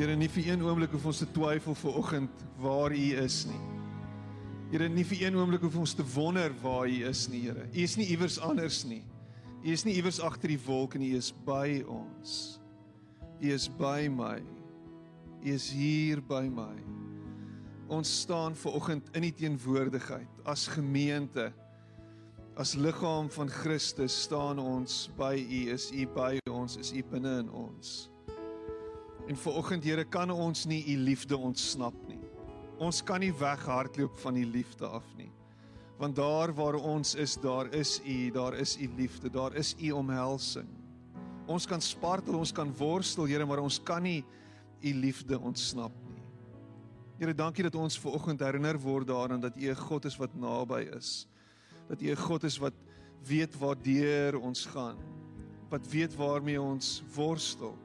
Here, nie vir een oomblik hoef ons te twyfel ver oggend waar U is nie. Here, nie vir een oomblik hoef ons te wonder waar U is nie, Here. U is nie iewers anders nie. U is nie iewers agter die wolk nie, U is by ons. U is by my. U is hier by my. Ons staan ver oggend in die teenwoordigheid as gemeente. As liggaam van Christus staan ons by U. Is U by ons? Is U binne in ons? En ver oggend Here kan ons nie u liefde ontsnap nie. Ons kan nie weghardloop van die liefde af nie. Want daar waar ons is, daar is u, daar is u liefde, daar is u omhelsing. Ons kan spartel, ons kan worstel, Here, maar ons kan nie u liefde ontsnap nie. Here, dankie dat ons ver oggend herinner word daaraan dat u 'n God is wat naby is. Dat u 'n God is wat weet waartoe ons gaan. Wat weet waarmee ons worstel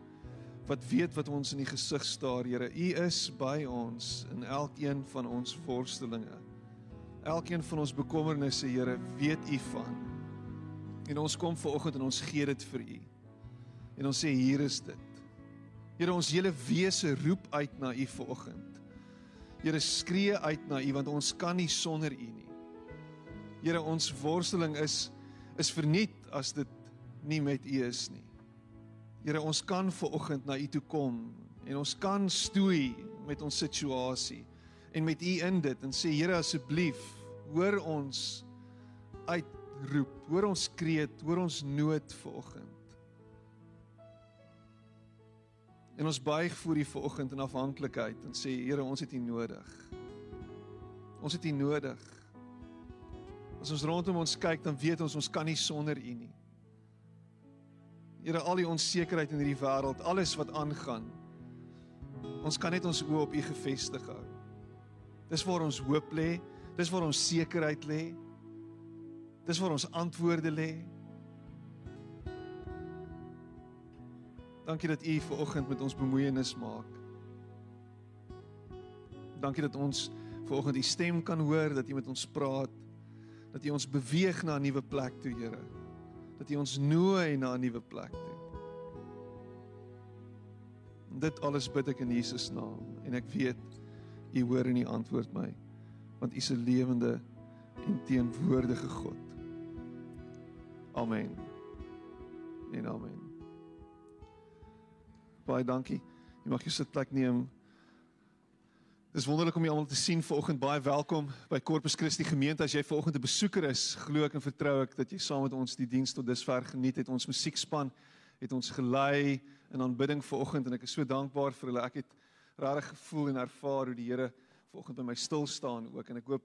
wat weet wat ons in die gesig staar, Here. U is by ons in elkeen van ons worstelinge. Elkeen van ons bekommernisse, Here, weet U van. En ons kom ver oggend en ons gee dit vir U. En ons sê hier is dit. Here, ons hele wese roep uit na U ver oggend. Here, skree uit na U want ons kan nie sonder U nie. Here, ons worsteling is is verniet as dit nie met U is nie. Here, ons kan ver oggend na U toe kom en ons kan stoei met ons situasie en met U in dit en sê Here asseblief, hoor ons uitroep, hoor ons kreet, hoor ons nood ver oggend. En ons buig voor U ver oggend in afhanklikheid en sê Here, ons het U nodig. Ons het U nodig. As ons rondom ons kyk, dan weet ons ons kan nie sonder U nie. Here al die onsekerheid in hierdie wêreld, alles wat aangaan. Ons kan net ons oë op U gefestig hou. Dis waar ons hoop lê, dis waar ons sekerheid lê. Dis waar ons antwoorde lê. Dankie dat U ver oggend met ons bemoeienis maak. Dankie dat ons ver oggend U stem kan hoor, dat U met ons praat, dat U ons beweeg na 'n nuwe plek toe, Here dat U ons nooi na 'n nuwe plek toe. Dit alles bid ek in Jesus naam en ek weet U hoor en U antwoord my want U is 'n lewende en teenwoordige God. Amen. En amen. Baie dankie. Jy mag jou sitplek neem. Dis wonderlik om julle almal te sien vanoggend. Baie welkom by Corpus Christi Gemeente. As jy vanoggend 'n besoeker is, glo ek en vertrou ek dat jy saam met ons die diens tot dusver geniet het. Ons musiekspan het ons gelei in aanbidding vanoggend en ek is so dankbaar vir hulle. Ek het regtig gevoel en ervaar hoe die Here vanoggend by my stil staan ook en ek hoop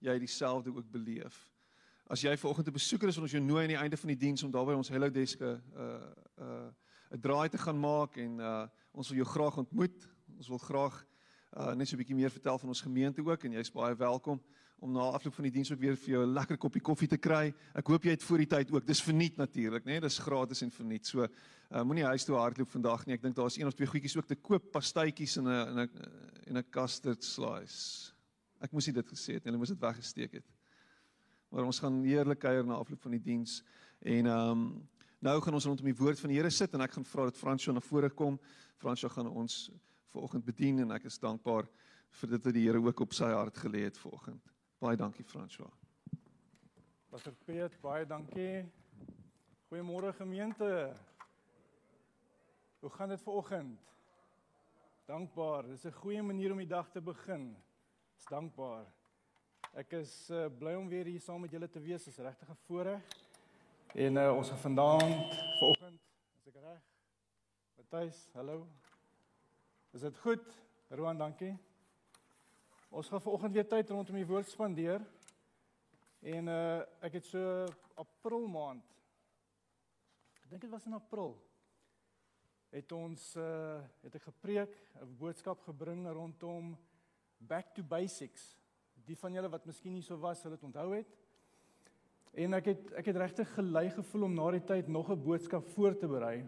jy dieselfde ook beleef. As jy vanoggend 'n besoeker is, wil ons jou nooi aan die einde van die diens om daar by ons Hello Desk 'n uh, 'n uh, 'n draai te gaan maak en uh, ons wil jou graag ontmoet. Ons wil graag uh, net so 'n bietjie meer vertel van ons gemeente ook en jy's baie welkom om na afloop van die diens ook weer vir jou 'n lekker koppie koffie te kry. Ek hoop jy het voor die tyd ook. Dis verniet natuurlik, né? Nee? Dis gratis en verniet. So uh, moenie huis toe hardloop vandag nie. Ek dink daar's een of twee goedjies ook te koop, pastytjies en 'n en 'n en 'n custard slice. Ek moes dit gesê het. Hulle moes dit weggesteek het. Maar ons gaan heerlik kuier na afloop van die diens en ehm um, nou gaan ons rondom die woord van die Here sit en ek gaan vra dat Fransjo na vore kom. Fransjo gaan ons vanoggend bedien en ek is dankbaar vir dit wat die Here ook op sy hart gelê het vanoggend. Baie dankie François. Pastor Piet, baie dankie. Goeiemôre gemeente. Hoe gaan dit vanoggend? Dankbaar. Dis 'n goeie manier om die dag te begin. Is dankbaar. Ek is uh, bly om weer hier saam met julle te wees. Dis regtig 'n voorreg. En uh, ons gaan vanaand vanoggend, as ek reg. Matthys, hallo. Is dit goed? Roan, dankie. Ons gaan vanoggend weer tyd rondom die woord spandeer. En uh ek het so April maand. Ek dink dit was in April. Het ons uh het ek gepreek, 'n boodskap gebring rondom back to basics. Die van julle wat miskien nie so was, sal dit onthou het. En ek het ek het regtig gelei gevoel om na die tyd nog 'n boodskap voor te berei.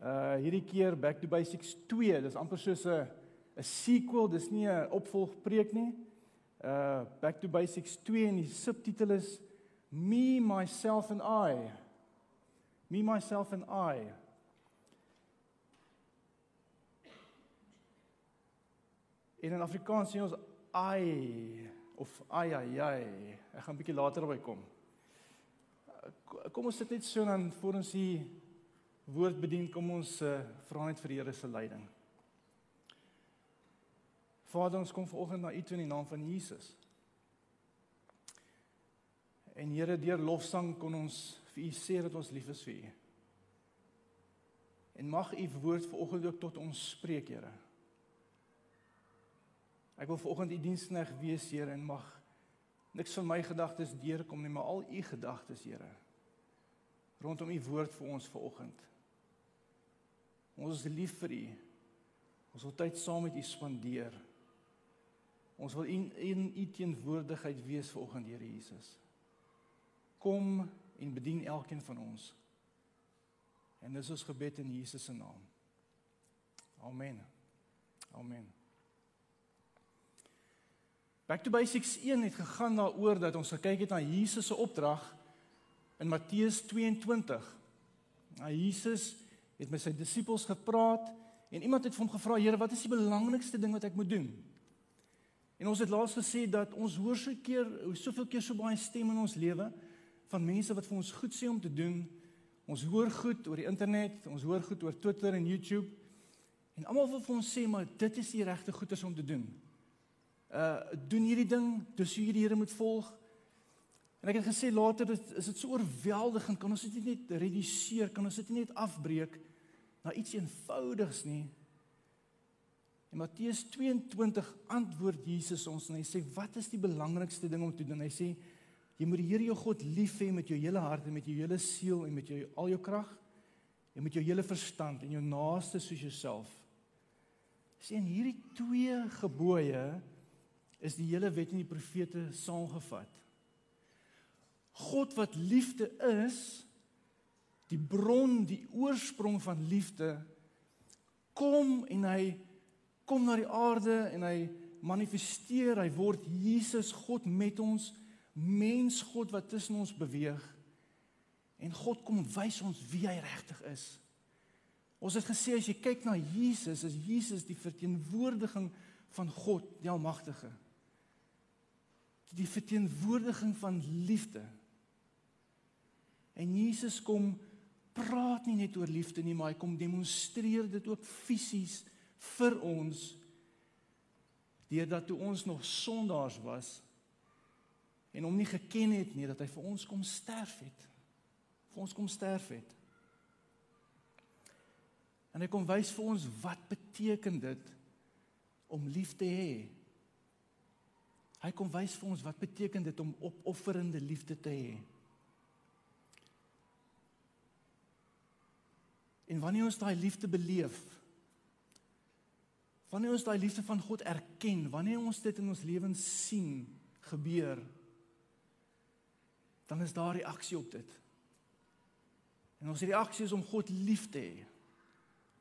Uh hierdie keer Back to Basics 2, dis amper soos 'n 'n sequel, dis nie 'n opvolgpreek nie. Uh Back to Basics 2 en die subtitel is Me myself and I. Me myself and I. En in Afrikaans sê ons ai of ai ai ai. Ek gaan 'n bietjie later daarby kom. Kom ons sit net so dan voor ons die woord bedien, kom ons uh, vra net vir die Here se leiding. Vader, ons kom vanoggend na U toe in die naam van Jesus. En Here, deur lofsang kon ons vir U sê dat ons lief is vir U. En mag U woord vanoggend ook tot ons spreek, Here. Ek wil vanoggend U dienskneg wees, Here, en mag niks van my gedagtes deurkom nie, maar al U gedagtes, Here, rondom U woord vir ons vanoggend. Ons is lief vir U. Ons wil tyd saam met U spandeer. Ons wil in in U teenwoordigheid wees vanoggend, Here Jesus. Kom en bedien elkeen van ons. En dis ons gebed in Jesus se naam. Amen. Amen. Back to Basics 1 het gegaan daaroor dat ons gekyk het na Jesus se opdrag in Matteus 22. Nou Jesus het met sy disippels gepraat en iemand het vir hom gevra: "Here, wat is die belangrikste ding wat ek moet doen?" En ons het laas gesê dat ons hoor so keer, soveel keer so baie stemme in ons lewe van mense wat vir ons goed sê om te doen. Ons hoor goed oor die internet, ons hoor goed oor Twitter en YouTube. En almal wil vir ons sê maar dit is die regte goeders om te doen. Uh doen hierdie ding, dis hoe jy die Here moet volg. En ek het gesê later dit is dit so oorweldigend, kan ons dit nie net reduseer, kan ons dit nie net afbreek na iets eenvoudigs nie. In Matteus 22 antwoord Jesus ons en hy sê wat is die belangrikste ding om te doen? Hy sê jy moet die Here jou God lief hê met jou hele hart en met jou hele siel en met jou al jou krag en met jou hele verstand en jou naaste soos jouself. Sê in hierdie twee gebooie is die hele wet en die profete saamgevat. God wat liefde is, die bron, die oorsprong van liefde kom en hy kom na die aarde en hy manifesteer, hy word Jesus God met ons, mens God wat tussen ons beweeg. En God kom wys ons wie hy regtig is. Ons het gesê as jy kyk na Jesus, is Jesus die verteenwoordiging van God, die Almagtige. Die verteenwoordiging van liefde. En Jesus kom praat nie net oor liefde nie, maar hy kom demonstreer dit ook fisies vir ons deurdat toe ons nog sondaars was en hom nie geken het nie dat hy vir ons kom sterf het. Vir ons kom sterf het. En hy kom wys vir ons wat beteken dit om lief te hê. Hy kom wys vir ons wat beteken dit om opofferende liefde te hê en wanneer ons daai liefde beleef Wanneer ons daai liefde van God erken, wanneer ons dit in ons lewens sien gebeur, dan is daar reaksie op dit. En ons reaksie is om God lief te hê.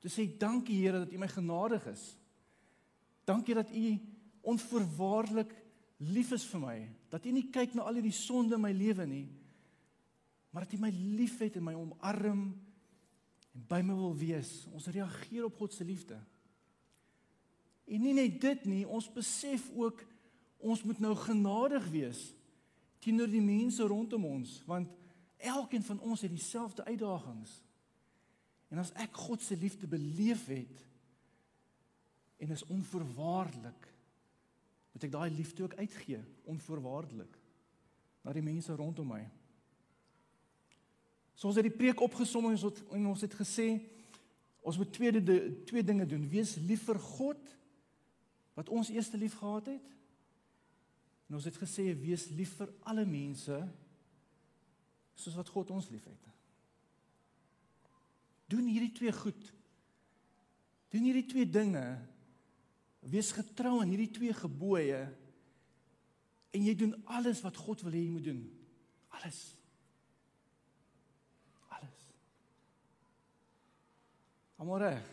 Te sê dankie Here dat U my genadig is. Dankie dat U onvoorwaardelik lief is vir my. Dat U nie kyk na al hierdie sonde in my lewe nie, maar dat U my liefhet en my omarm en by my wil wees. Ons reageer op God se liefde. En nie net dit nie, ons besef ook ons moet nou genadig wees teenoor die mense rondom ons, want elkeen van ons het dieselfde uitdagings. En as ek God se liefde beleef het en is onvoorwaardelik, moet ek daai liefde ook uitgee, onvoorwaardelik na die mense rondom my. So ons het die preek opgesom en ons het, en ons het gesê ons moet twee twee dinge doen. Wees lief vir God wat ons eerste lief gehad het. En ons het gesê wees lief vir alle mense soos wat God ons liefhet. Doen hierdie twee goed. Doen hierdie twee dinge. Wees getrou aan hierdie twee gebooie en jy doen alles wat God wil hê jy moet doen. Alles. Almal reg.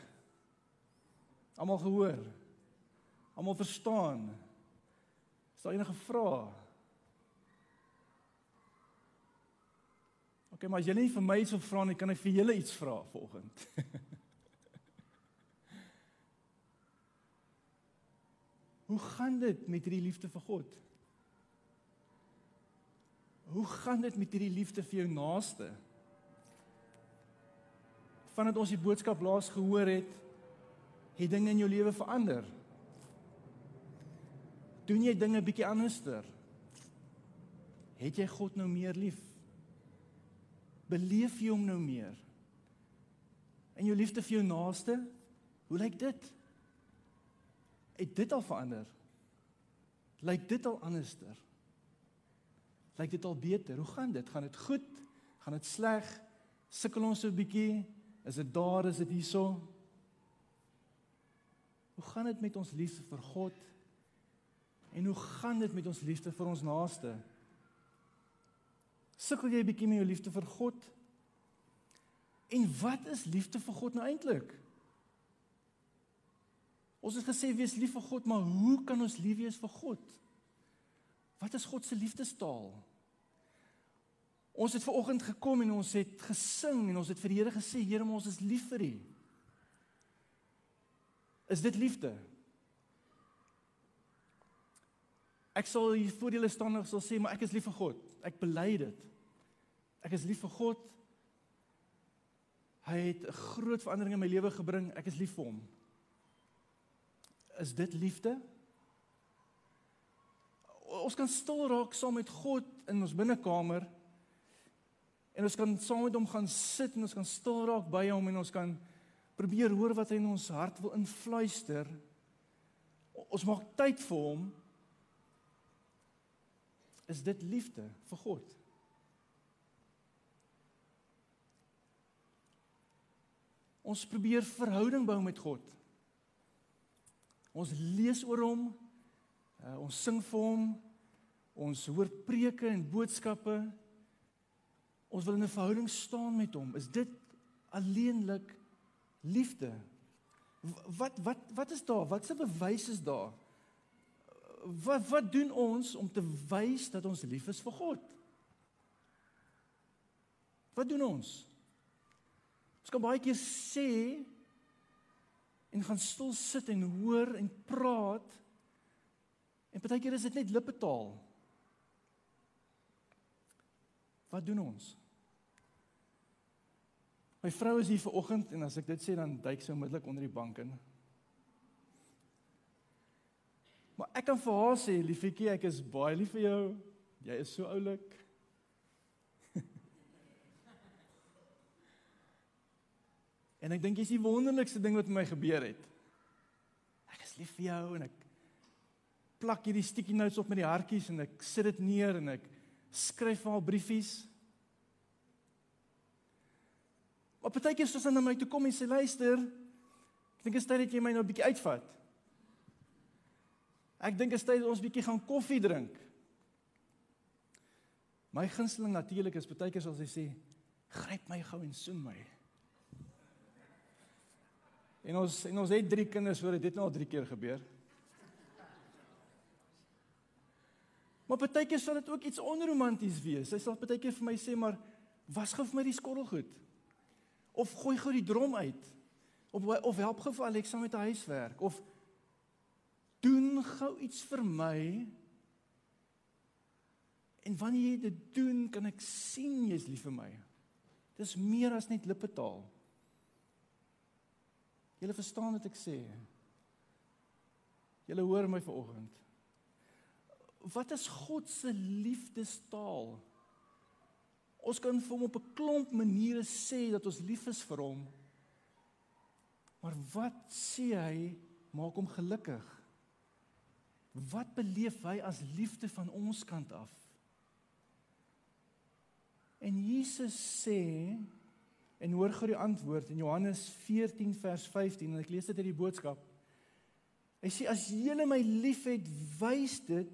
Almal gehoor. Almal verstaan. Is daar enige vrae? OK, maar as jy nie vir my iets wil vra nie, kan ek vir julle iets vra vanoggend. Hoe gaan dit met hierdie liefde vir God? Hoe gaan dit met hierdie liefde vir jou naaste? Vandat ons die boodskap laas gehoor het, het dinge in jou lewe verander. Doen jy dinge bietjie anderster? Het jy God nou meer lief? Beleef jy hom nou meer? En jou liefde vir jou naaste, hoe lyk dit? Het dit al verander? Lyk dit al anderster? Lyk dit al beter? Hoe gaan dit? Gaan dit goed? Gaan dit sleg? Sukkel ons 'n bietjie? Is dit daar? Is dit hierso? Hoe gaan dit met ons liefde vir God? En hoe gaan dit met ons liefde vir ons naaste? Sukkel jy 'n bietjie met jou liefde vir God? En wat is liefde vir God nou eintlik? Ons het gesê wees lief vir God, maar hoe kan ons lief wees vir God? Wat is God se liefdestaal? Ons het ver oggend gekom en ons het gesing en ons het vir die Here gesê, Here, ons is lief vir U. Is dit liefde? Ek sal hier voor julle staan en sal sê, maar ek is lief vir God. Ek bely dit. Ek is lief vir God. Hy het 'n groot verandering in my lewe gebring. Ek is lief vir hom. Is dit liefde? Ons kan stil raak saam met God in ons binnekamer en ons kan saam met hom gaan sit en ons kan stil raak by hom en ons kan probeer hoor wat hy in ons hart wil influister. Ons maak tyd vir hom. Is dit liefde vir God? Ons probeer verhouding bou met God. Ons lees oor hom. Uh, ons sing vir hom. Ons hoor preke en boodskappe. Ons wil in 'n verhouding staan met hom. Is dit alleenlik liefde? Wat wat wat is daar? Wat se bewys is daar? Wat wat doen ons om te wys dat ons lief is vir God? Wat doen ons? Ons kan baie keer sê en gaan stil sit en hoor en praat. En partykeer is dit net lippetaal. Wat doen ons? My vrou is hier ver oggend en as ek dit sê dan duik sy onmiddellik onder die bank in. Maar ek kan vir haar sê, liefietjie, ek is baie lief vir jou. Jy is so oulik. En ek dink dis die wonderlikste ding wat my gebeur het. Ek is lief vir jou en ek plak hierdie sticky notes op met die hartjies en ek sit dit neer en ek skryf vir haar briefies. Maar partykeer sê sy na my toe kom en sê luister, ek dink dit is tyd dat jy my nou 'n bietjie uitvat. Ek dink dit is tyd dat ons bietjie gaan koffie drink. My gunsteling natuurlik is partykeer sal sy sê, "Gryp my gou en soen my." En ons en ons het drie kinders, hoor dit nou al drie keer gebeur. Maar partykeer sal dit ook iets onromanties wees. Sy sal partykeer vir my sê maar was gou vir my die skottelgoed. Of gooi gou die drom uit. Of of help gou vir Alexa met haar huiswerk of doen gou iets vir my. En wanneer jy dit doen, kan ek sien jy's lief vir my. Dis meer as net lippetaal. Julle verstaan wat ek sê. Julle hoor my vanoggend. Wat is God se liefdestaal? Ons kan vir hom op 'n klomp maniere sê dat ons lief is vir hom. Maar wat sê hy maak hom gelukkig? Wat beleef hy as liefde van ons kant af? En Jesus sê En hoor gou die antwoord in Johannes 14 vers 15 en ek lees dit uit die boodskap. Hy sê as julle my liefhet, wys dit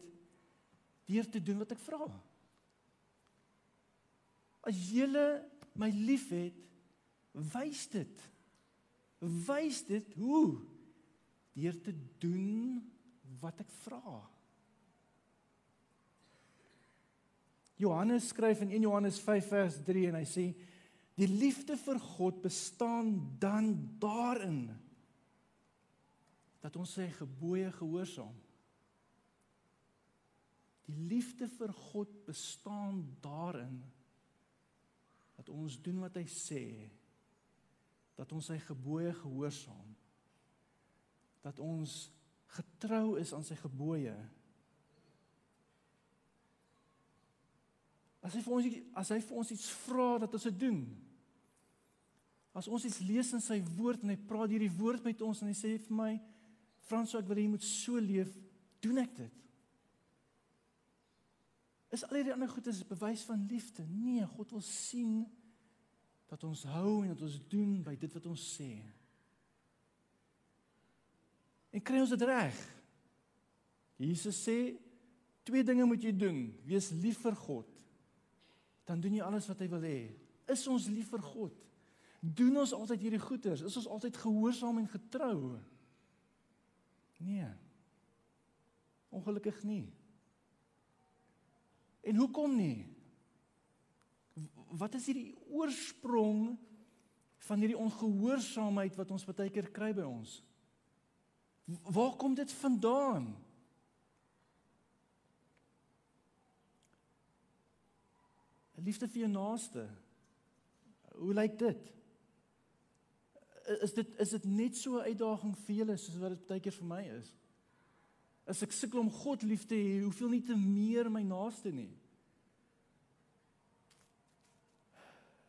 deur te doen wat ek vra. As julle my liefhet, wys dit. Wys dit hoe? Deur te doen wat ek vra. Johannes skryf in 1 Johannes 5 vers 3 en hy sê Die liefde vir God bestaan dan daarin dat ons sy gebooie gehoorsaam. Die liefde vir God bestaan daarin dat ons doen wat hy sê. Dat ons sy gebooie gehoorsaam. Dat ons getrou is aan sy gebooie. As hy vir ons as hy vir ons iets vra dat ons dit doen. As ons iets lees in sy woord en hy praat hierdie woord met ons en hy sê vir my Frans, ek wil hê jy moet so leef, doen ek dit. Is al hierdie ander goedes bewys van liefde? Nee, God wil sien dat ons hou en dat ons doen by dit wat ons sê. En kry ons dit reg? Jesus sê twee dinge moet jy doen. Wees lief vir God. Dan doen jy alles wat hy wil hê. Is ons lief vir God? Doen ons altyd hierdie goeders? Is ons altyd gehoorsaam en getrou? Nee. Ongelukkig nie. En hoekom nie? Wat is hierdie oorsprong van hierdie ongehoorsaamheid wat ons baie keer kry by ons? Waar kom dit vandaan? Liefde vir jou naaste. Hoe lyk dit? Is dit is dit net so 'n uitdaging vir julle soos wat dit baie keer vir my is? As ek sukkel om God lief te hê, hoeveel nie te meer my naaste nie.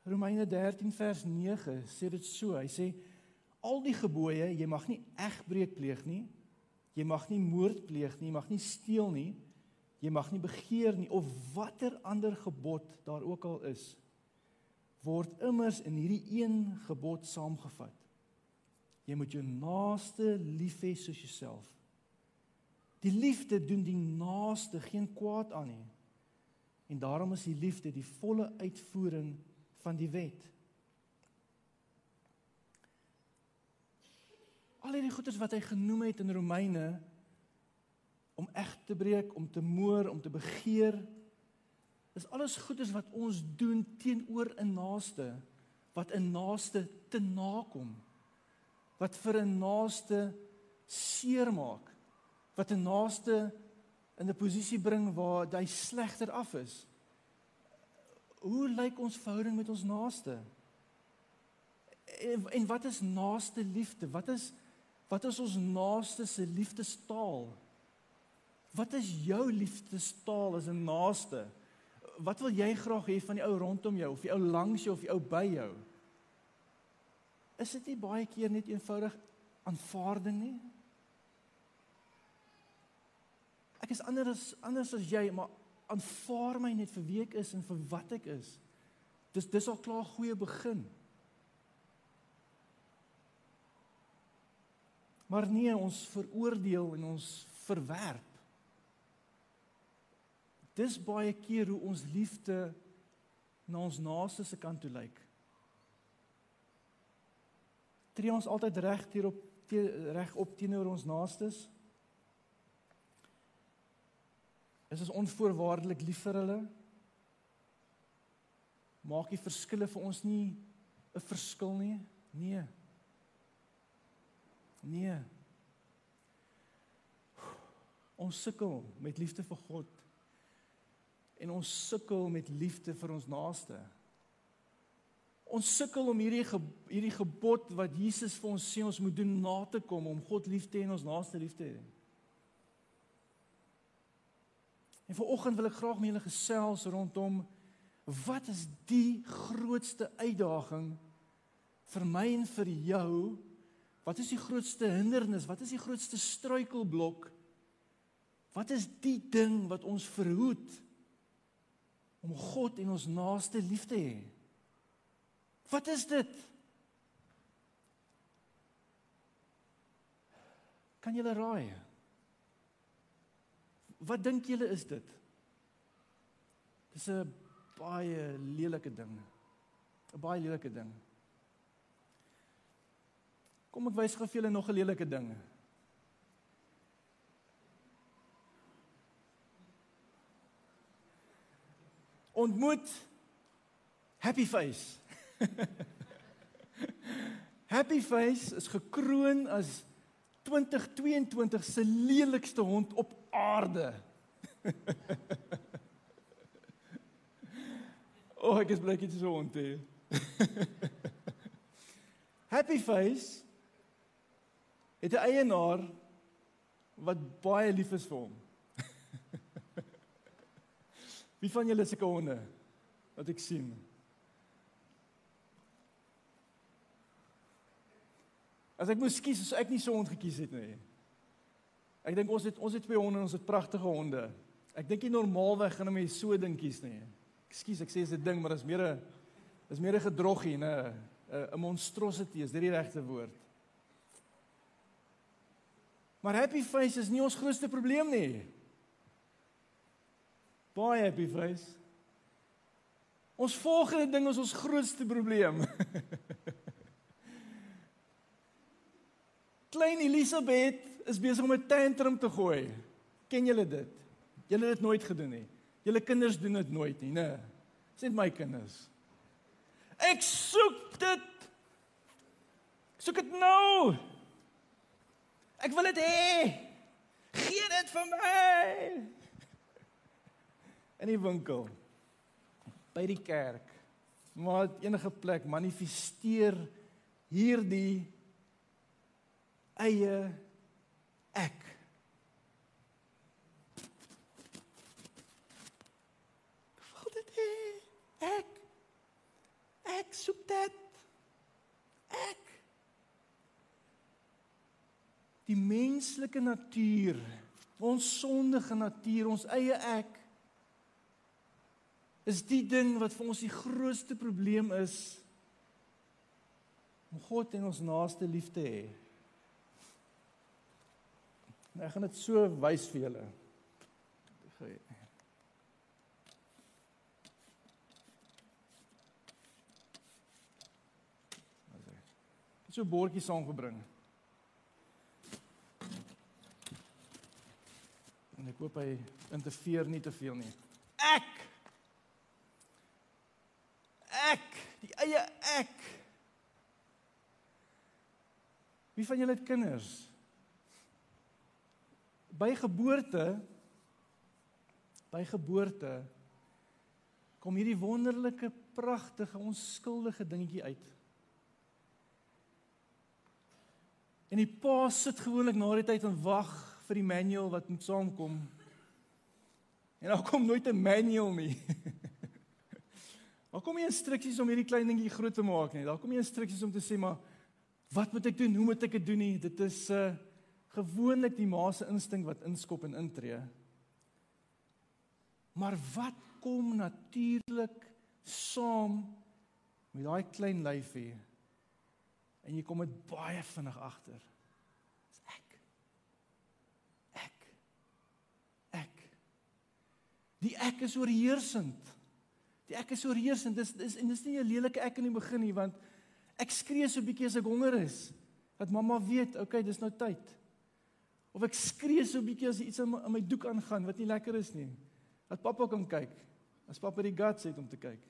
Romeine 13 vers 9 sê dit so. Hy sê al die gebooie, jy mag nie egbreek pleeg nie. Jy mag nie moord pleeg nie, jy mag nie steel nie. Jy mag nie begeer nie of watter ander gebod daar ook al is word immers in hierdie een gebod saamgevat. Jy moet jou naaste lief hê soos jouself. Die liefde doen die naaste geen kwaad aan nie. En daarom is die liefde die volle uitvoering van die wet. Al hierdie goeders wat hy genoem het in Romeine om eg te breek, om te moor, om te begeer, is alles goeders wat ons doen teenoor 'n naaste wat 'n naaste te nakom. Wat vir 'n naaste seermaak. Wat 'n naaste in 'n posisie bring waar hy slegter af is. Hoe lyk ons verhouding met ons naaste? En, en wat is naaste liefde? Wat is wat is ons naaste se liefdestaal? Wat is jou liefdestaal as 'n naaste? Wat wil jy graag hê van die ou rondom jou of die ou langs jou of die ou by jou? Is dit nie baie keer net eenvoudig aanvaarding nie? Ek is anders anders as jy, maar aanvaar my net vir wie ek is en vir wat ek is. Dis dis al klaar 'n goeie begin. Maar nee, ons veroordeel en ons verwerp. Dis baie keer hoe ons liefde na ons naaste se kant toe lyk. Tree ons altyd reg hierop te, reg op teenoor ons naastes? Is ons onvoorwaardelik lief vir hulle? Maak die verskille vir ons nie 'n verskil nie? Nee. Nee. Ons sukkel met liefde vir God. En ons sukkel met liefde vir ons naaste. Ons sukkel om hierdie ge, hierdie gebod wat Jesus vir ons sê ons moet doen na te kom om God lief te hê en ons naaste lief te hê. En vanoggend wil ek graag met julle gesels rondom wat is die grootste uitdaging vir my en vir jou? Wat is die grootste hindernis? Wat is die grootste struikelblok? Wat is die ding wat ons verhoed om God en ons naaste lief te hê? Wat is dit? Kan julle raai? Wat dink julle is dit? Dis 'n baie lelike ding. 'n Baie lelike ding. Kom ek wys gou vir julle nog 'n lelike ding. Ontmoet Happy Face. Happy Face is gekroon as 2022 se lelikste hond op aarde. o, oh, ek is bly ek het so onte. Happy Face het 'n eienaar wat baie lief is vir hom. Wie van julle sulke honde wat ek sien? As ek moes kies, sou ek nie so hond gekies het nie. Ek dink ons het ons het twee honde, ons het pragtige honde. Ek dink nie normaalweg gaan 'n mens so ding kies nie. Ekskuus, ek sê dis 'n ding, maar dit is meer 'n is meer 'n gedroggie, 'n 'n monstrosity, is dit die regte woord? Maar happy face is nie ons grootste probleem nie. Baie happy face. Ons volgende ding is ons grootste probleem. Klein Elisabeth is besig om 'n tantrum te gooi. Ken julle dit? Julle het dit nooit gedoen nie. Julle kinders doen dit nooit nie, né? Sê my kinders. Ek soek dit. Ek soek dit nou. Ek wil dit hê. Gee dit vir my. In die winkel. By die kerk. Maar enige plek manifesteer hierdie eie ek. Wat dit hê? Ek. Ek soek dit. Ek die menslike natuur, ons sondige natuur, ons eie ek is die ding wat vir ons die grootste probleem is om God en ons naaste lief te hê. Nou ek gaan dit so wys vir julle. So 'n bordjie saamgebring. En ek hoop hy interfereer nie te veel nie. Ek ek, die eie ek. Wie van julle het kinders? By geboorte by geboorte kom hierdie wonderlike, pragtige, onskuldige dingetjie uit. En die pa sit gewoonlik na die tyd en wag vir die manual wat moet saamkom. En daar kom nooit 'n manual nie. Daar kom nie instruksies om hierdie klein dingetjie groot te maak nie. Daar kom nie instruksies om te sê maar wat moet ek doen? Hoe moet ek dit doen nie? Dit is 'n uh, gewoonlik die ma se instink wat inskop en intree. Maar wat kom natuurlik saam met daai klein lyfie? En jy kom dit baie vinnig agter. Die ek is oorheersend. Die ek is oorheersend. Dis dis en dis nie 'n lelike ek in die begin nie want ek skree so bietjie as ek honger is. Dat mamma weet, okay, dis nou tyd. Of ek skree so bietjie as iets in my, in my doek aangaan wat nie lekker is nie. Dat pappa kan kyk. As pappa die guts het om te kyk.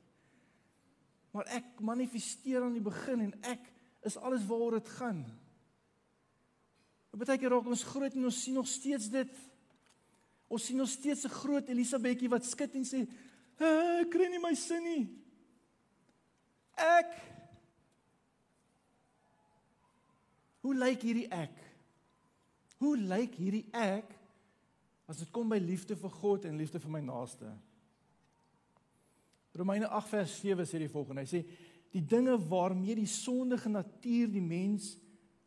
Maar ek manifesteer aan die begin en ek is alles waaroor dit gaan. 'n tydjie raak ons groot en ons sien nog steeds dit Ons sien nog steeds 'n groot Elisabetjie wat skud en sê, "Ek kry nie my sin nie." Ek Hoe lyk hierdie ek? Hoe lyk hierdie ek as dit kom by liefde vir God en liefde vir my naaste? Romeine 8 vers 7 sê die volgende. Hy sê die dinge waarmee die sondige natuur die mens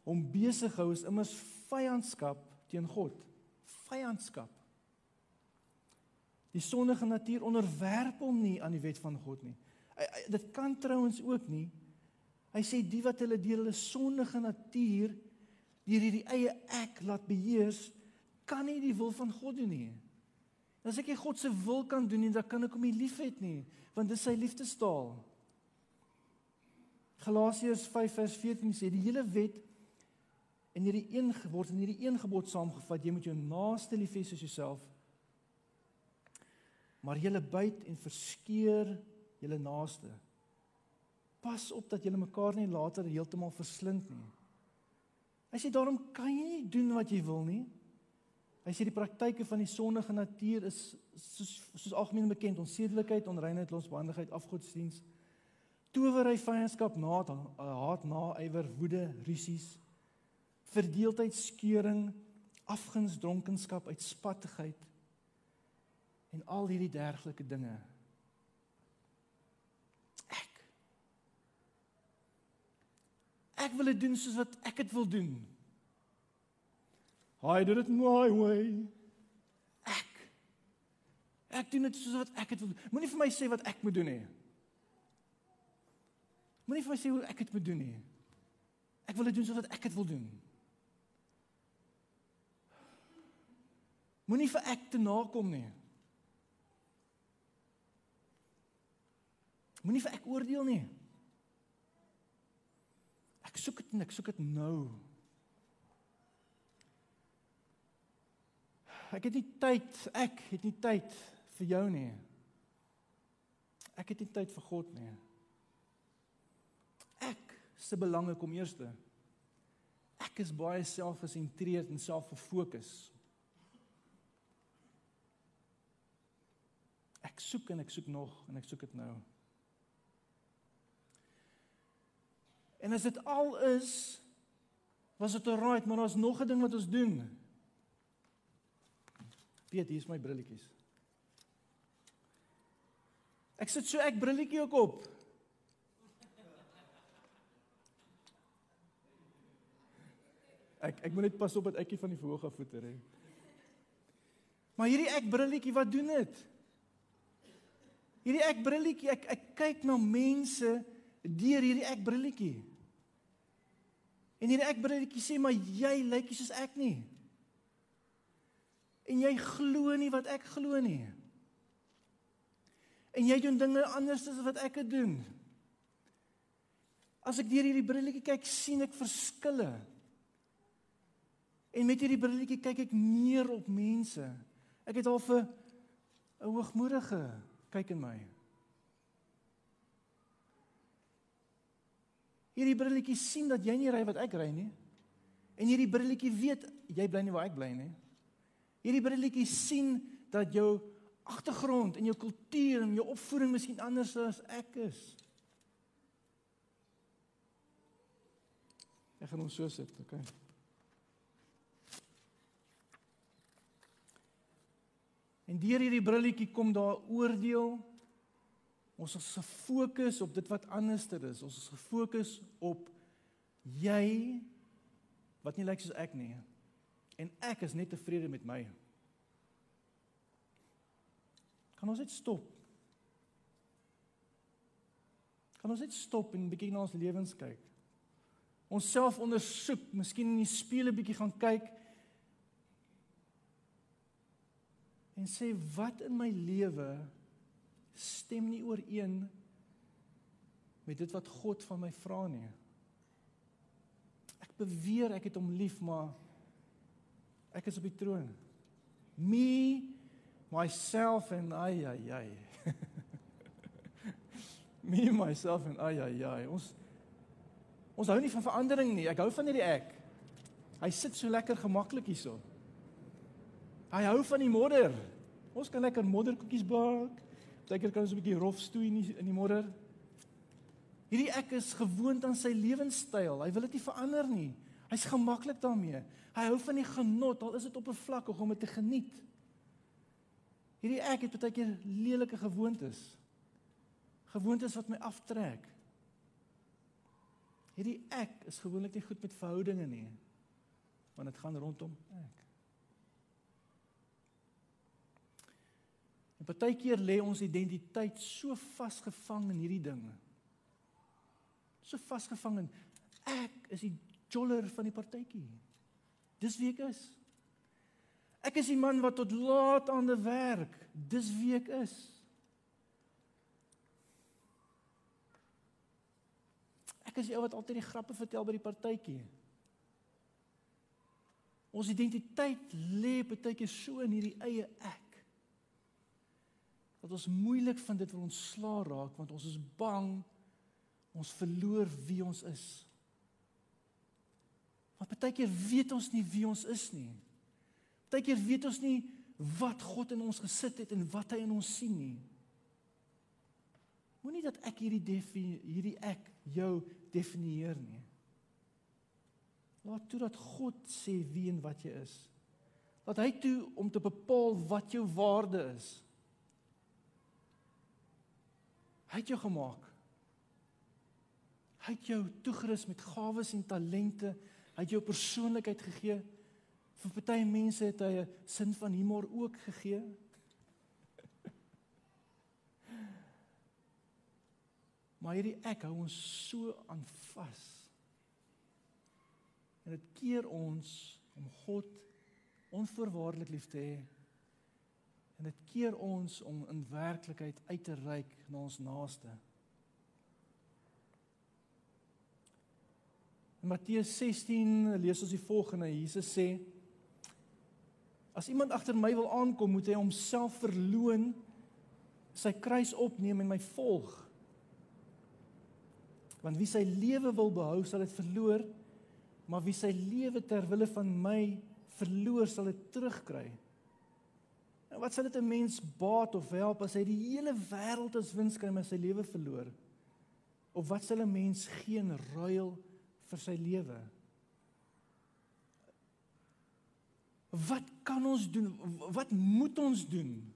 hom besig hou is immers vyandskap teen God. Vyandskap. Die sondige natuur onderwerp hom nie aan die wet van God nie. Hy, hy, dit kan trouens ook nie. Hy sê die wat hulle deur hulle sondige natuur deur hierdie eie ek laat beheers, kan nie die wil van God doen nie. As ek nie God se wil kan doen nie, dan kan ek hom nie liefhet nie, want dit is sy liefdestaal. Galasiërs 5:14 sê die hele wet en hierdie een word in hierdie een gebod saamgevat, jy moet jou naaste lief hê soos jouself maar julle byt en verskeur julle naaste. Pas op dat julle mekaar nie later heeltemal verslind nie. Hy sê daarom kan jy nie doen wat jy wil nie. Hy sê die praktyke van die sondige natuur is soos soos algemeen bekend, onsedelikheid, onreinheid, losbandigheid, afgodsdiens, towery, vyandskap, naad, haat, naaiwer, woede, rusies, verdeeldheid, skeuring, afguns, dronkenskap, uitspattigheid en al hierdie dergelike dinge. Ek Ek wil dit doen soos wat ek dit wil doen. I did it my way. Ek. Ek doen dit soos wat ek dit wil. Moenie vir my sê wat ek moet doen nie. Moenie vir my sê hoe ek dit moet doen nie. Ek wil dit doen soos wat ek dit wil doen. Moenie vir ek te nakom nie. Moenie vir ek oordeel nie. Ek soek dit en ek soek dit nou. ek het nie tyd, ek het nie tyd vir jou nie. Ek het nie tyd vir God nie. Ek se belange kom eerste. Ek is baie selfgesentreerd en selfgefokus. Ek soek en ek soek nog en ek soek dit nou. En as dit al is, was dit alright, maar daar's nog 'n ding wat ons doen. Piet, hier is my brilletjies. Ek sit so ek brilletjie ook op. Ek ek moet net pas op dat ekie van die verhoog af voeter hè. Maar hierdie ek brilletjie, wat doen dit? Hierdie ek brilletjie, ek ek kyk na mense deur hierdie ek brilletjie. En hierdie ek brilletjie sê maar jy lyk nie soos ek nie en jy glo nie wat ek glo nie. En jy doen dinge anders as wat ek dit doen. As ek deur hierdie brilletjie kyk, sien ek verskille. En met hierdie brilletjie kyk ek neer op mense. Ek het al vir 'n hoogmoedige kyk in my. Hierdie brilletjie sien dat jy nie ry wat ek ry nie. En hierdie brilletjie weet jy bly nie waar ek bly nie. Hierdie brilletjie sien dat jou agtergrond en jou kultuur en jou opvoeding miskien anders is as ek is. Ek gaan ons so sit, okay? En deur hierdie brilletjie kom daar oordeel. Ons is gefokus op dit wat anderster is. Ons is gefokus op jy wat nie lyk soos ek nie en ek is net tevrede met my. Kan ons net stop? Kan ons net stop en 'n bietjie na ons lewens kyk? Ons self ondersoek, miskien in die spieël 'n bietjie gaan kyk en sê wat in my lewe stem nie ooreen met dit wat God van my vra nie. Ek beweer ek het hom lief, maar Ek is op die troon. Me myself and ay ay ay. Me myself and ay ay ay. Ons ons hou nie van verandering nie. Ek hou van hierdie ek. Hy sit so lekker gemaklik hierso. Hy hou van die modder. Ons kan lekker modderkoekies bak. Partykeer kan ons 'n bietjie rof stoei in die, in die modder. Hierdie ek is gewoond aan sy lewenstyl. Hy wil dit nie verander nie. Hy's gemaklik daarmee. Hy hou van die genot, al is dit oppervlakkig om dit te geniet. Hierdie ek het baie keer lelike gewoontes. Gewoontes wat my aftrek. Hierdie ek is gewoonlik nie goed met verhoudinge nie. Want dit gaan rondom ek. En baie keer lê ons identiteit so vasgevang in hierdie dinge. So vasgevang in ek is die joller van die partytjie. Dis wie ek is. Ek is die man wat tot laat aan die werk. Dis wie ek is. Ek is die ou wat altyd die grappe vertel by die partytjie. Ons identiteit lê baie keer so in hierdie eie ek. Dat ons moeilik van dit wil ontslaa raak want ons is bang ons verloor wie ons is. Want baie keer weet ons nie wie ons is nie. Partykeer weet ons nie wat God in ons gesit het en wat hy in ons sien nie. Moenie dat ek hierdie definie, hierdie ek jou definieer nie. Laat toe dat God sê wie en wat jy is. Laat hy toe om te bepaal wat jou waarde is. Hy het jou gemaak. Hy het jou toegerus met gawes en talente. Hy het jou persoonlikheid gegee. Vir party mense het hy 'n sin van humor ook gegee. Maar hierdie ek hou ons so aan vas. En dit keer ons om God onvoorwaardelik lief te hê. En dit keer ons om in werklikheid uit te reik na ons naaste. In Matteus 16 lees ons die volgende. Jesus sê: As iemand agter my wil aankom, moet hy homself verloën, sy kruis opneem en my volg. Want wie sy lewe wil behou, sal dit verloor, maar wie sy lewe ter wille van my verloor, sal dit terugkry. En wat sal dit 'n mens baat of help as hy die hele wêreld as wins kry maar sy lewe verloor? Of wat sal 'n mens geen ruil vir sy lewe? Wat kan ons doen? Wat moet ons doen?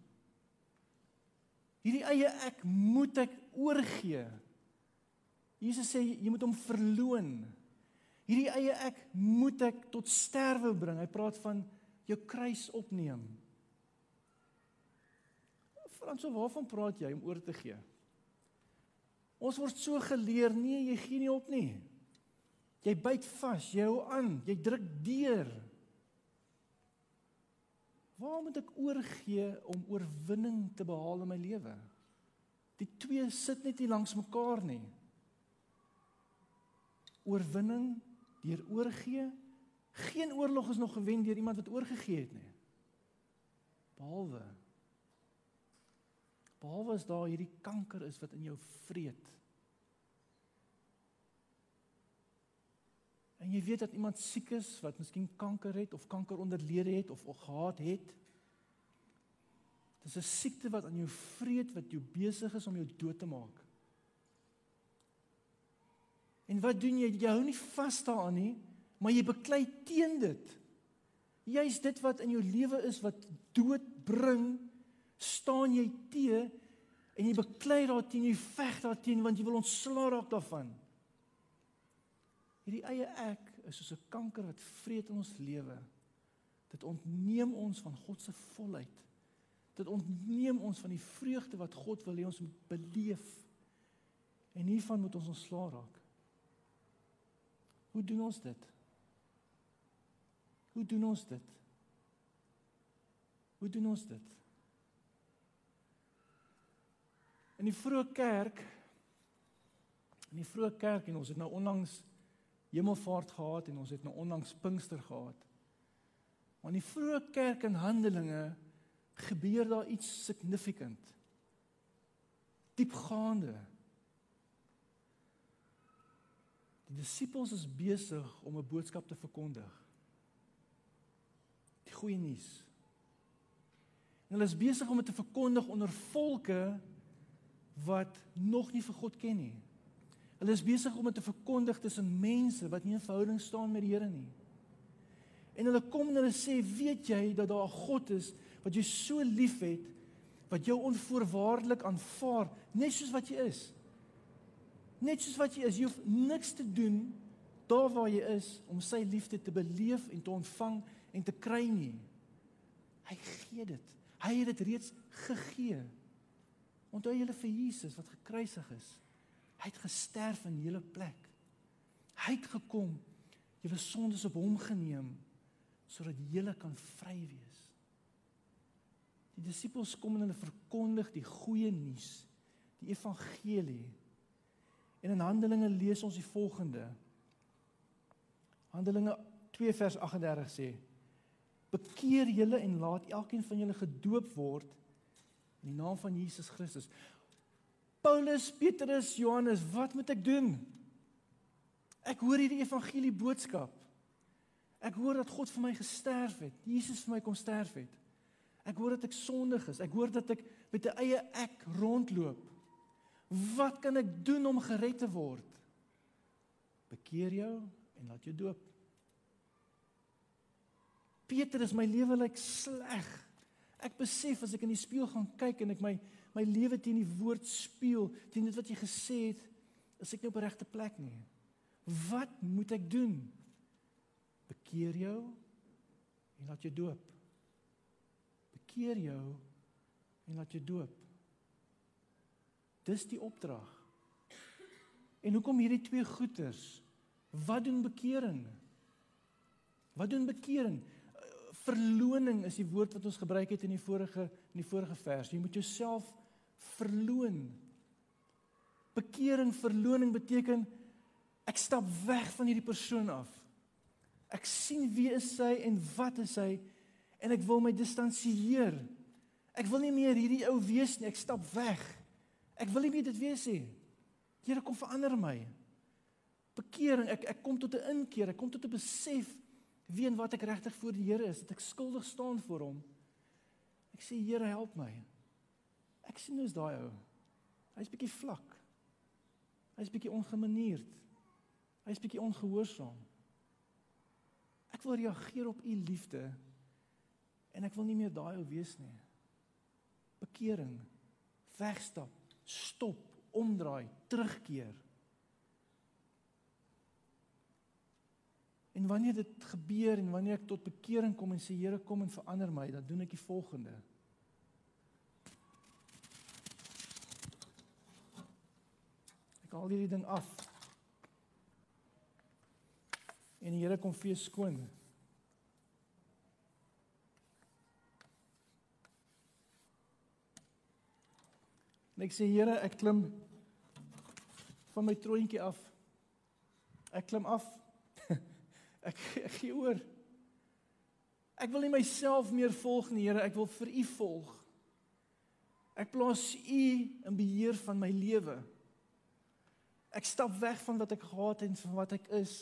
Hierdie eie ek moet ek oorgee. Jesus sê jy moet hom verloon. Hierdie eie ek moet ek tot sterwe bring. Hy praat van jou kruis opneem. Frans, waarvan praat jy om oor te gee? Ons word so geleer, nee, jy gee nie op nie. Jy byt vas, jy hou aan, jy druk deur. Waar moet ek oorgee om oorwinning te behaal in my lewe? Die twee sit net nie langs mekaar nie oorwinning deur oorgee. Geen oorlog is nog gewen deur iemand wat oorgegee het nie. Behalwe behalwe as daar hierdie kanker is wat in jou vreet. En jy weet dat iemand siek is wat miskien kanker het of kanker onderlede het of gehad het. Dis 'n siekte wat aan jou vreet wat jou besig is om jou dood te maak. En wat doen jy? Jy hou nie vas daaraan nie, maar jy beklei teen dit. Jy's dit wat in jou lewe is wat dood bring, staan jy te en jy beklei daarteen, jy veg daarteen want jy wil ontslaa raak daarvan. Hierdie eie ek is soos 'n kanker wat vreet in ons lewe. Dit ontneem ons van God se volheid. Dit ontneem ons van die vreugde wat God wil hê ons moet beleef. En hiervan moet ons ontslaa raak. Hoe doen ons dit? Hoe doen ons dit? Hoe doen ons dit? In die vroeë kerk in die vroeë kerk en ons het nou onlangs Hemelvaart gehad en ons het nou onlangs Pinkster gehad. Maar in die vroeë kerk in Handelinge gebeur daar iets significant. Diepgaande. Die disippels is besig om 'n boodskap te verkondig. Die goeie nuus. En hulle is besig om dit te verkondig onder volke wat nog nie vir God ken nie. Hulle is besig om dit te verkondig tussen mense wat nie in verhouding staan met die Here nie. En hulle kom en hulle sê, "Weet jy dat daar 'n God is wat jou so liefhet, wat jou onvoorwaardelik aanvaar, net soos wat jy is?" Net soos wat jy is, jy hoef niks te doen daar waar jy is om sy liefde te beleef en te ontvang en te kry nie. Hy gee dit. Hy het dit reeds gegee. Onthou julle vir Jesus wat gekruisig is. Hy het gesterf in julle plek. Hy het gekom, julle sondes op hom geneem sodat julle kan vry wees. Die disippels kom en hulle verkondig die goeie nuus, die evangelie En in Handelinge lees ons die volgende. Handelinge 2 vers 38 sê: Bekeer julle en laat elkeen van julle gedoop word in die naam van Jesus Christus. Paulus, Petrus, Johannes, wat moet ek doen? Ek hoor hierdie evangelie boodskap. Ek hoor dat God vir my gesterf het. Jesus vir my kom sterf het. Ek hoor dat ek sondig is. Ek hoor dat ek met 'n eie ek rondloop. Wat kan ek doen om gered te word? Bekeer jou en laat jou doop. Petrus, my lewe lyk sleg. Ek besef as ek in die spieël gaan kyk en ek my my lewe teen die woord spieël, teen dit wat jy gesê het, is ek nie op die regte plek nie. Wat moet ek doen? Bekeer jou en laat jou doop. Bekeer jou en laat jou doop. Dis die opdrag. En hoekom hierdie twee goeters? Wat doen bekering? Wat doen bekering? Verloning is die woord wat ons gebruik het in die vorige in die vorige vers. Jy moet jouself verloon. Bekering, verloning beteken ek stap weg van hierdie persoon af. Ek sien wie is hy en wat is hy en ek wil my distansieer. Ek wil nie meer hierdie ou wees nie, ek stap weg. Ek wil nie meer dit wees nie. Here kom verander my. Bekering, ek ek kom tot 'n inkeer, ek kom tot 'n besef wie en wat ek regtig voor die Here is, dat ek skuldig staan voor hom. Ek sê Here, help my. Ek sien hoe is daai ou. Hy's bietjie vlak. Hy's bietjie ongemanierd. Hy's bietjie ongehoorsaam. Ek wil reageer op u liefde en ek wil nie meer daai ou wees nie. Bekering. Wegstap, stop, omdraai, terugkeer. En wanneer dit gebeur en wanneer ek tot bekering kom en sê Here kom en verander my, dan doen ek die volgende. Ek haal hierdie ding af. En die Here kom vee skoon. En ek sê Here, ek klim van my troontjie af. Ek klim af Ek ek gee oor. Ek wil nie myself meer volg nie, Here, ek wil vir U volg. Ek plaas U in beheer van my lewe. Ek stap weg van wat ek gehad het en van wat ek is.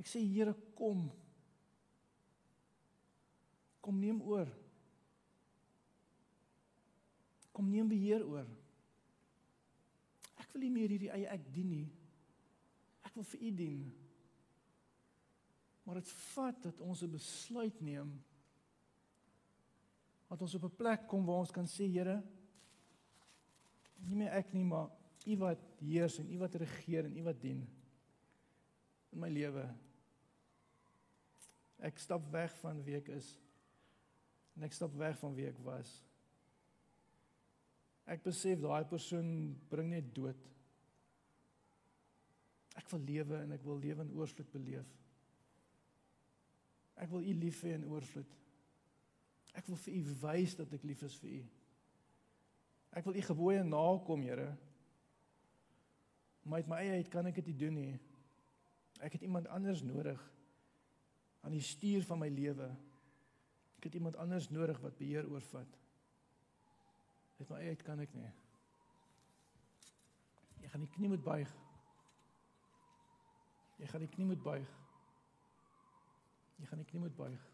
Ek sê Here, kom. Kom neem oor. Kom neem beheer oor. Ek wil nie meer hierdie eie ek dien nie. Ek wil vir U dien. Maar dit vat dat ons 'n besluit neem. Dat ons op 'n plek kom waar ons kan sê, Here, nie meer ek nie, maar U wat heers en U wat regeer en U wat dien in my lewe. Ek stap weg van wie ek is. En ek stap weg van wie ek was. Ek besef daai persoon bring net dood. Ek wil lewe en ek wil lewe in oorvloed beleef. Ek wil U lief hê in oorvloed. Ek wil vir U wys dat ek lief is vir U. Ek wil U gebooie nakom, Here. Maar uit my eie uit kan ek dit nie doen nie. Ek het iemand anders nodig aan die stuur van my lewe. Ek het iemand anders nodig wat beheer oorvat. Uit my eie uit kan ek nie. Jy gaan die knie moet buig. Jy gaan die knie moet buig. Jy gaan die knie moet buig.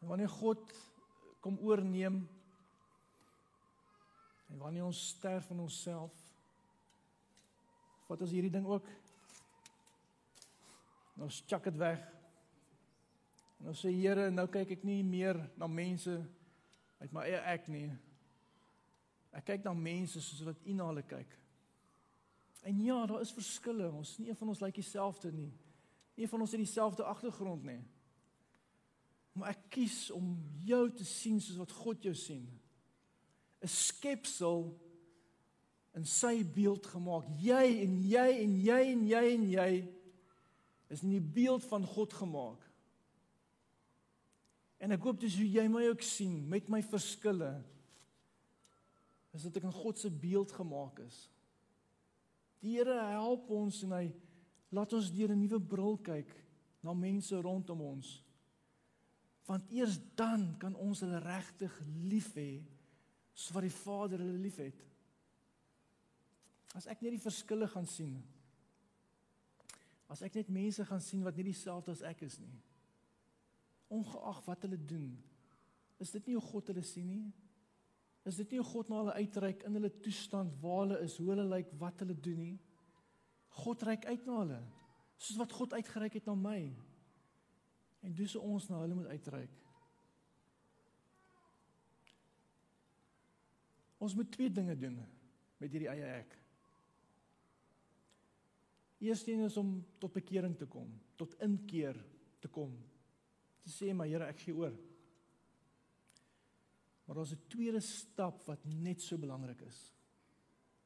En wanneer God kom oorneem en wanneer ons sterf van onsself, vat ons hierdie ding ook. Nou chak dit weg. En ons sê Here, nou kyk ek nie meer na mense uit my eie ek nie. Ek kyk na mense soos wat U na hulle kyk. En ja, daar is verskille. Ons nie een van ons lyk like dieselfde nie. Nie van ons het dieselfde agtergrond nie. Maar ek kies om jou te sien soos wat God jou sien. 'n Skepsel in sy beeld gemaak. Jy en jy en jy en jy en jy is in die beeld van God gemaak. En ek hoop dis hoe jy my ook sien met my verskille. Is dat ek in God se beeld gemaak is. Die Here help ons en hy Laat ons deur 'n nuwe bril kyk na mense rondom ons. Want eers dan kan ons hulle regtig lief hê soos wat die Vader hulle liefhet. As ek net die verskille gaan sien. As ek net mense gaan sien wat nie dieselfde as ek is nie. Ongeag wat hulle doen. Is dit nie hoe God hulle sien nie? Is dit nie hoe God na hulle uitreik in hulle toestand waar hulle is, hoe hulle lyk, wat hulle doen nie? God reik uit na hulle soos wat God uitgereik het na my. En dis ons na hulle moet uitreik. Ons moet twee dinge doen met hierdie eie ek. Eerstens is om tot bekering te kom, tot inkeer te kom. Te sê maar Here, ek gee oor. Maar daar's 'n tweede stap wat net so belangrik is.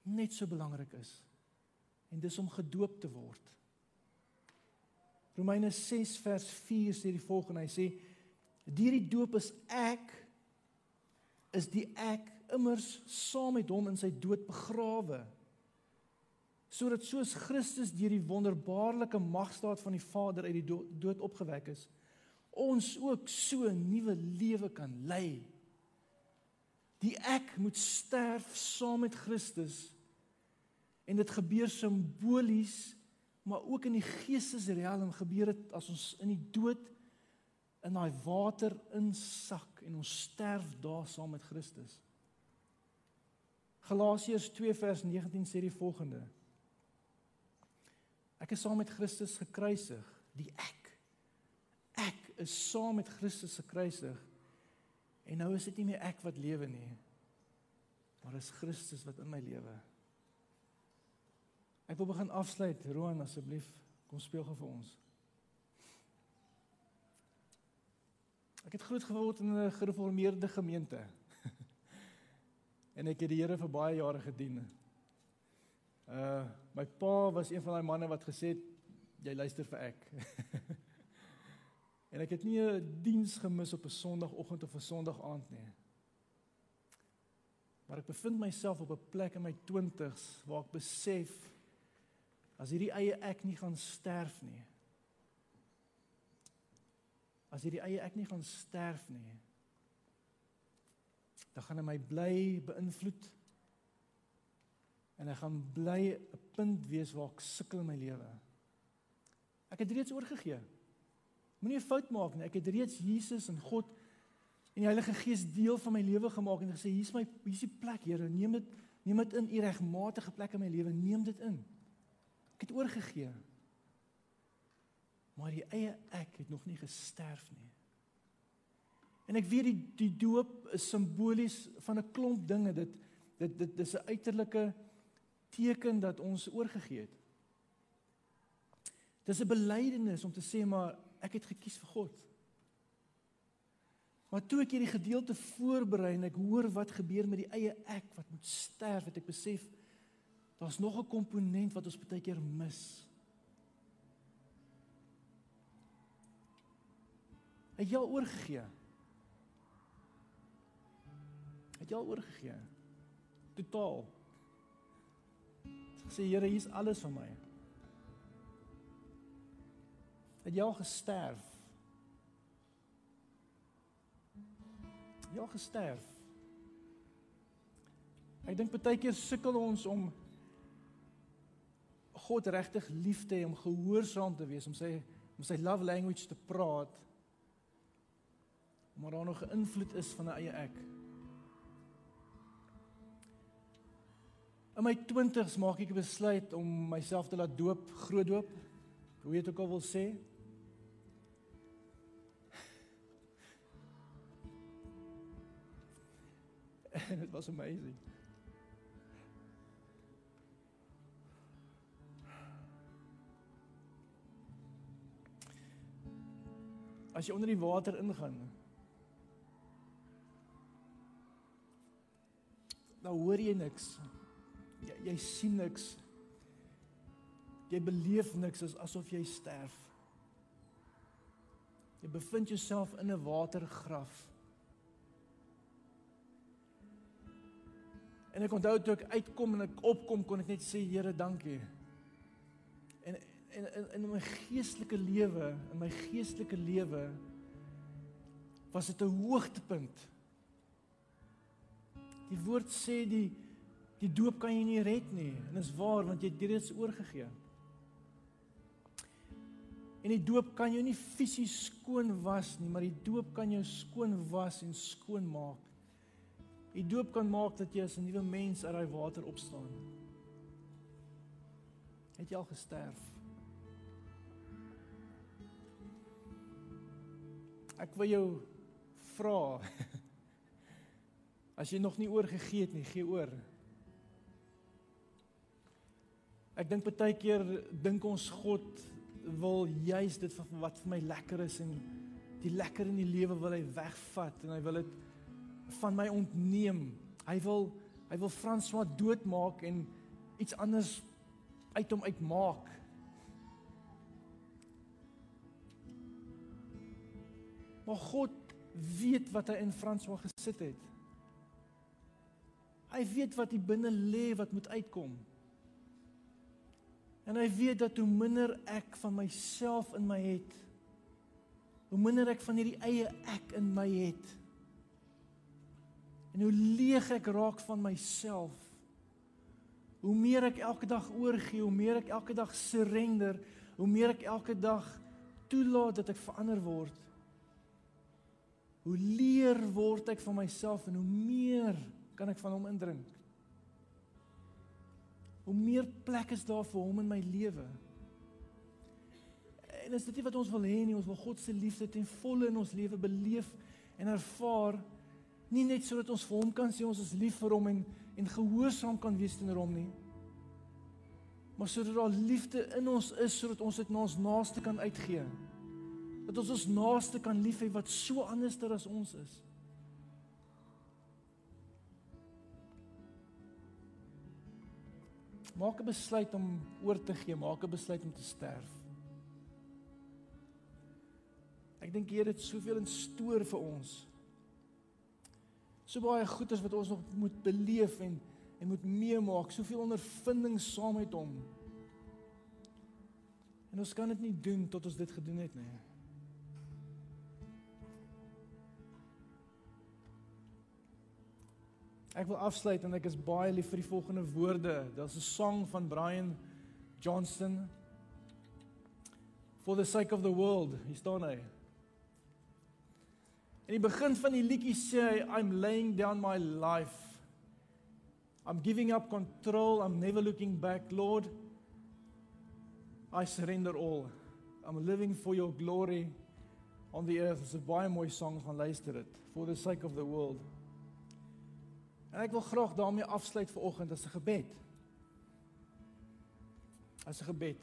Net so belangrik is. En dis om gedoop te word. Romeine 6 vers 4 sê die volgende, hy sê: "Deur die doop is ek is die ek immers saam met hom in sy dood begrawe sodat soos Christus deur die wonderbaarlike magstaat van die Vader uit die dood opgewek is ons ook so 'n nuwe lewe kan lei die ek moet sterf saam met Christus en dit gebeur simbolies maar ook in die geestesriem gebeur dit as ons in die dood in daai water insak en ons sterf daar saam met Christus Galasiërs 2 vers 19 sê die volgende: Ek is saam met Christus gekruisig, die ek. Ek is saam met Christus gekruisig. En nou is dit nie meer ek wat lewe nie, maar is Christus wat in my lewe. Ek wil begin afsluit, Roan asseblief, kom speel gou vir ons. Ek het groot geword in 'n gereformeerde gemeente. En ek het die Here vir baie jare gedien. Uh my pa was een van daai manne wat gesê het jy luister vir ek. en ek het nie 'n diens gemis op 'n Sondagoggend of 'n Sondag aand nie. Maar ek bevind myself op 'n plek in my 20's waar ek besef as hierdie eie ek nie gaan sterf nie. As hierdie eie ek nie gaan sterf nie, dan gaan hy my bly beïnvloed. En hy gaan bly 'n punt wees waar ek sukkel in my lewe. Ek het reeds oorgegee. Moenie 'n fout maak nie. Ek het reeds Jesus en God en die Heilige Gees deel van my lewe gemaak en gesê hier's my hier's die plek, Here. Neem dit neem dit in u regmatige plek in my lewe. Neem dit in. Ek het oorgegee. Maar die eie ek het nog nie gesterf nie. En ek weet die die doop is simbolies van 'n klomp dinge. Dit dit dit dis 'n uiterlike teken dat ons oorgegee het. Dis 'n belydenis om te sê maar ek het gekies vir God. Maar toe ek hierdie gedeelte voorberei en ek hoor wat gebeur met die eie ek wat moet sterf, het ek besef daar's nog 'n komponent wat ons baie keer mis. Het jy al oorgegee? Het jy al oorgegee? Totaal. Sê Here, hier's alles van my. Het jy al gesterf? Jy al gesterf? Ek dink baie keer sukkel ons om God regtig lief te hê, om gehoorsaam te wees, om sy om sy love language te praat. Maar daar nog 'n invloed is van 'n eie ek. In my 20's maak ek 'n besluit om myself te laat doop, groot doop. Hoe weet ek al wil sê? It was amazing. As jy onder die water ingaan, dan hoor jy niks jy, jy sien niks. Jy beleef niks as asof jy sterf. Jy bevind jouself in 'n watergraf. En ek onthou toe ek uitkom en ek opkom kon ek net sê Here, dankie. En en in in my geestelike lewe, in my geestelike lewe was dit 'n hoogtepunt. Die woord sê die Die doop kan jy nie red nie. En dis waar want jy het reeds oorgegee. En die doop kan jou nie fisies skoon was nie, maar die doop kan jou skoon was en skoon maak. Die doop kan maak dat jy as 'n nuwe mens uit daai water opstaan. Het jy al gesterf? Ek wil jou vra as jy nog nie oorgegee het nie, gee oor. Ek dink baie keer dink ons God wil juis dit wat vir my lekker is en die lekker in die lewe wil hy wegvat en hy wil dit van my ontneem. Hy wil hy wil François doodmaak en iets anders uit hom uitmaak. Maar God weet wat hy in François gesit het. Hy weet wat hier binne lê wat moet uitkom. En hy weet dat hoe minder ek van myself in my het, hoe minder ek van hierdie eie ek in my het. En hoe leeg ek raak van myself. Hoe meer ek elke dag oorgee, hoe meer ek elke dag surrender, hoe meer ek elke dag toelaat dat ek verander word. Hoe leer word ek van myself en hoe meer kan ek van hom indrink? Hoe meer plek is daar vir hom in my lewe? En is dit nie wat ons wil hê nie, ons wil God se liefde ten volle in ons lewe beleef en ervaar nie net sodat ons vir hom kan sê ons is lief vir hom en en gehoorsaam kan wees teenoor hom nie. Maar sodat daar liefde in ons is sodat ons dit na ons naaste kan uitgee. Dat ons ons naaste kan lief hê wat so anderster as ons is. Maak 'n besluit om oor te gee, maak 'n besluit om te sterf. Ek dink hier het soveel in stoor vir ons. So baie goeders wat ons nog moet beleef en en moet meemaak, soveel ondervindings saam met hom. En ons kan dit nie doen tot ons dit gedoen het nie. Ek wil afsluit en ek is baie lief vir die volgende woorde. Daar's 'n sang van Brian Johnston. For the sake of the world, hier staan hy. In die begin van die liedjie sê hy I'm laying down my life. I'm giving up control. I'm never looking back, Lord. I surrender all. I'm living for your glory on the earth. Dis 'n baie mooi sang van luister dit. For the sake of the world. En ek wil graag daarmee afsluit vir oggend as 'n gebed. As 'n gebed.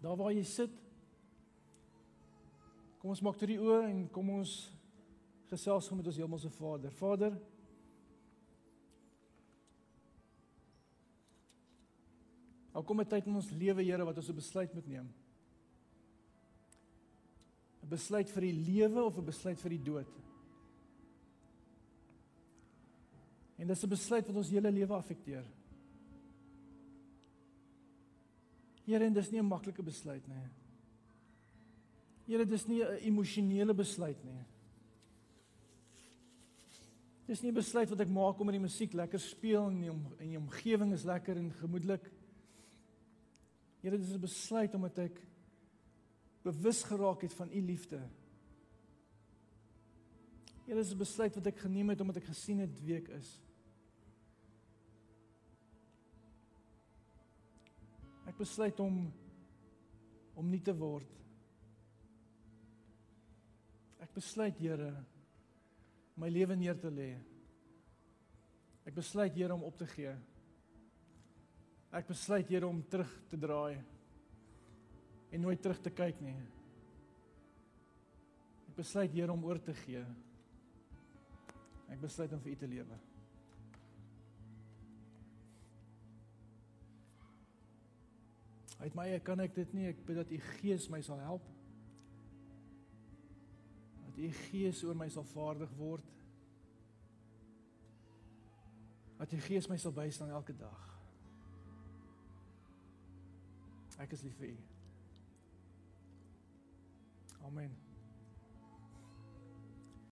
Daar waar jy sit. Kom ons maak toe die oë en kom ons gesels met ons hemelse Vader. Vader, Al kom 'n tyd in ons lewe, Here, wat ons 'n besluit moet neem. 'n Besluit vir die lewe of 'n besluit vir die dood? Dis 'n besluit wat ons hele lewe affekteer. Here, en dis nie 'n maklike besluit nie. Here, dis nie 'n emosionele besluit nie. Dis nie 'n besluit wat ek maak omdat die musiek lekker speel en die, om, en die omgewing is lekker en gemoedelik. Here, dis 'n besluit omdat ek bewus geraak het van u liefde. Here, dis 'n besluit wat ek geneem het omdat ek gesien het wie ek is. Ek besluit om om nie te word. Ek besluit, Here, my lewe neer te lê. Ek besluit, Here, om op te gee. Ek besluit, Here, om terug te draai en nooit terug te kyk nie. Ek besluit, Here, om oor te gee. Ek besluit om vir U te lewe. Uit my eie kan ek dit nie. Ek bid dat u Gees my sal help. Dat u Gees oor my sal vaardig word. Dat u Gees my sal bystaan elke dag. Ek is lief vir u. Amen.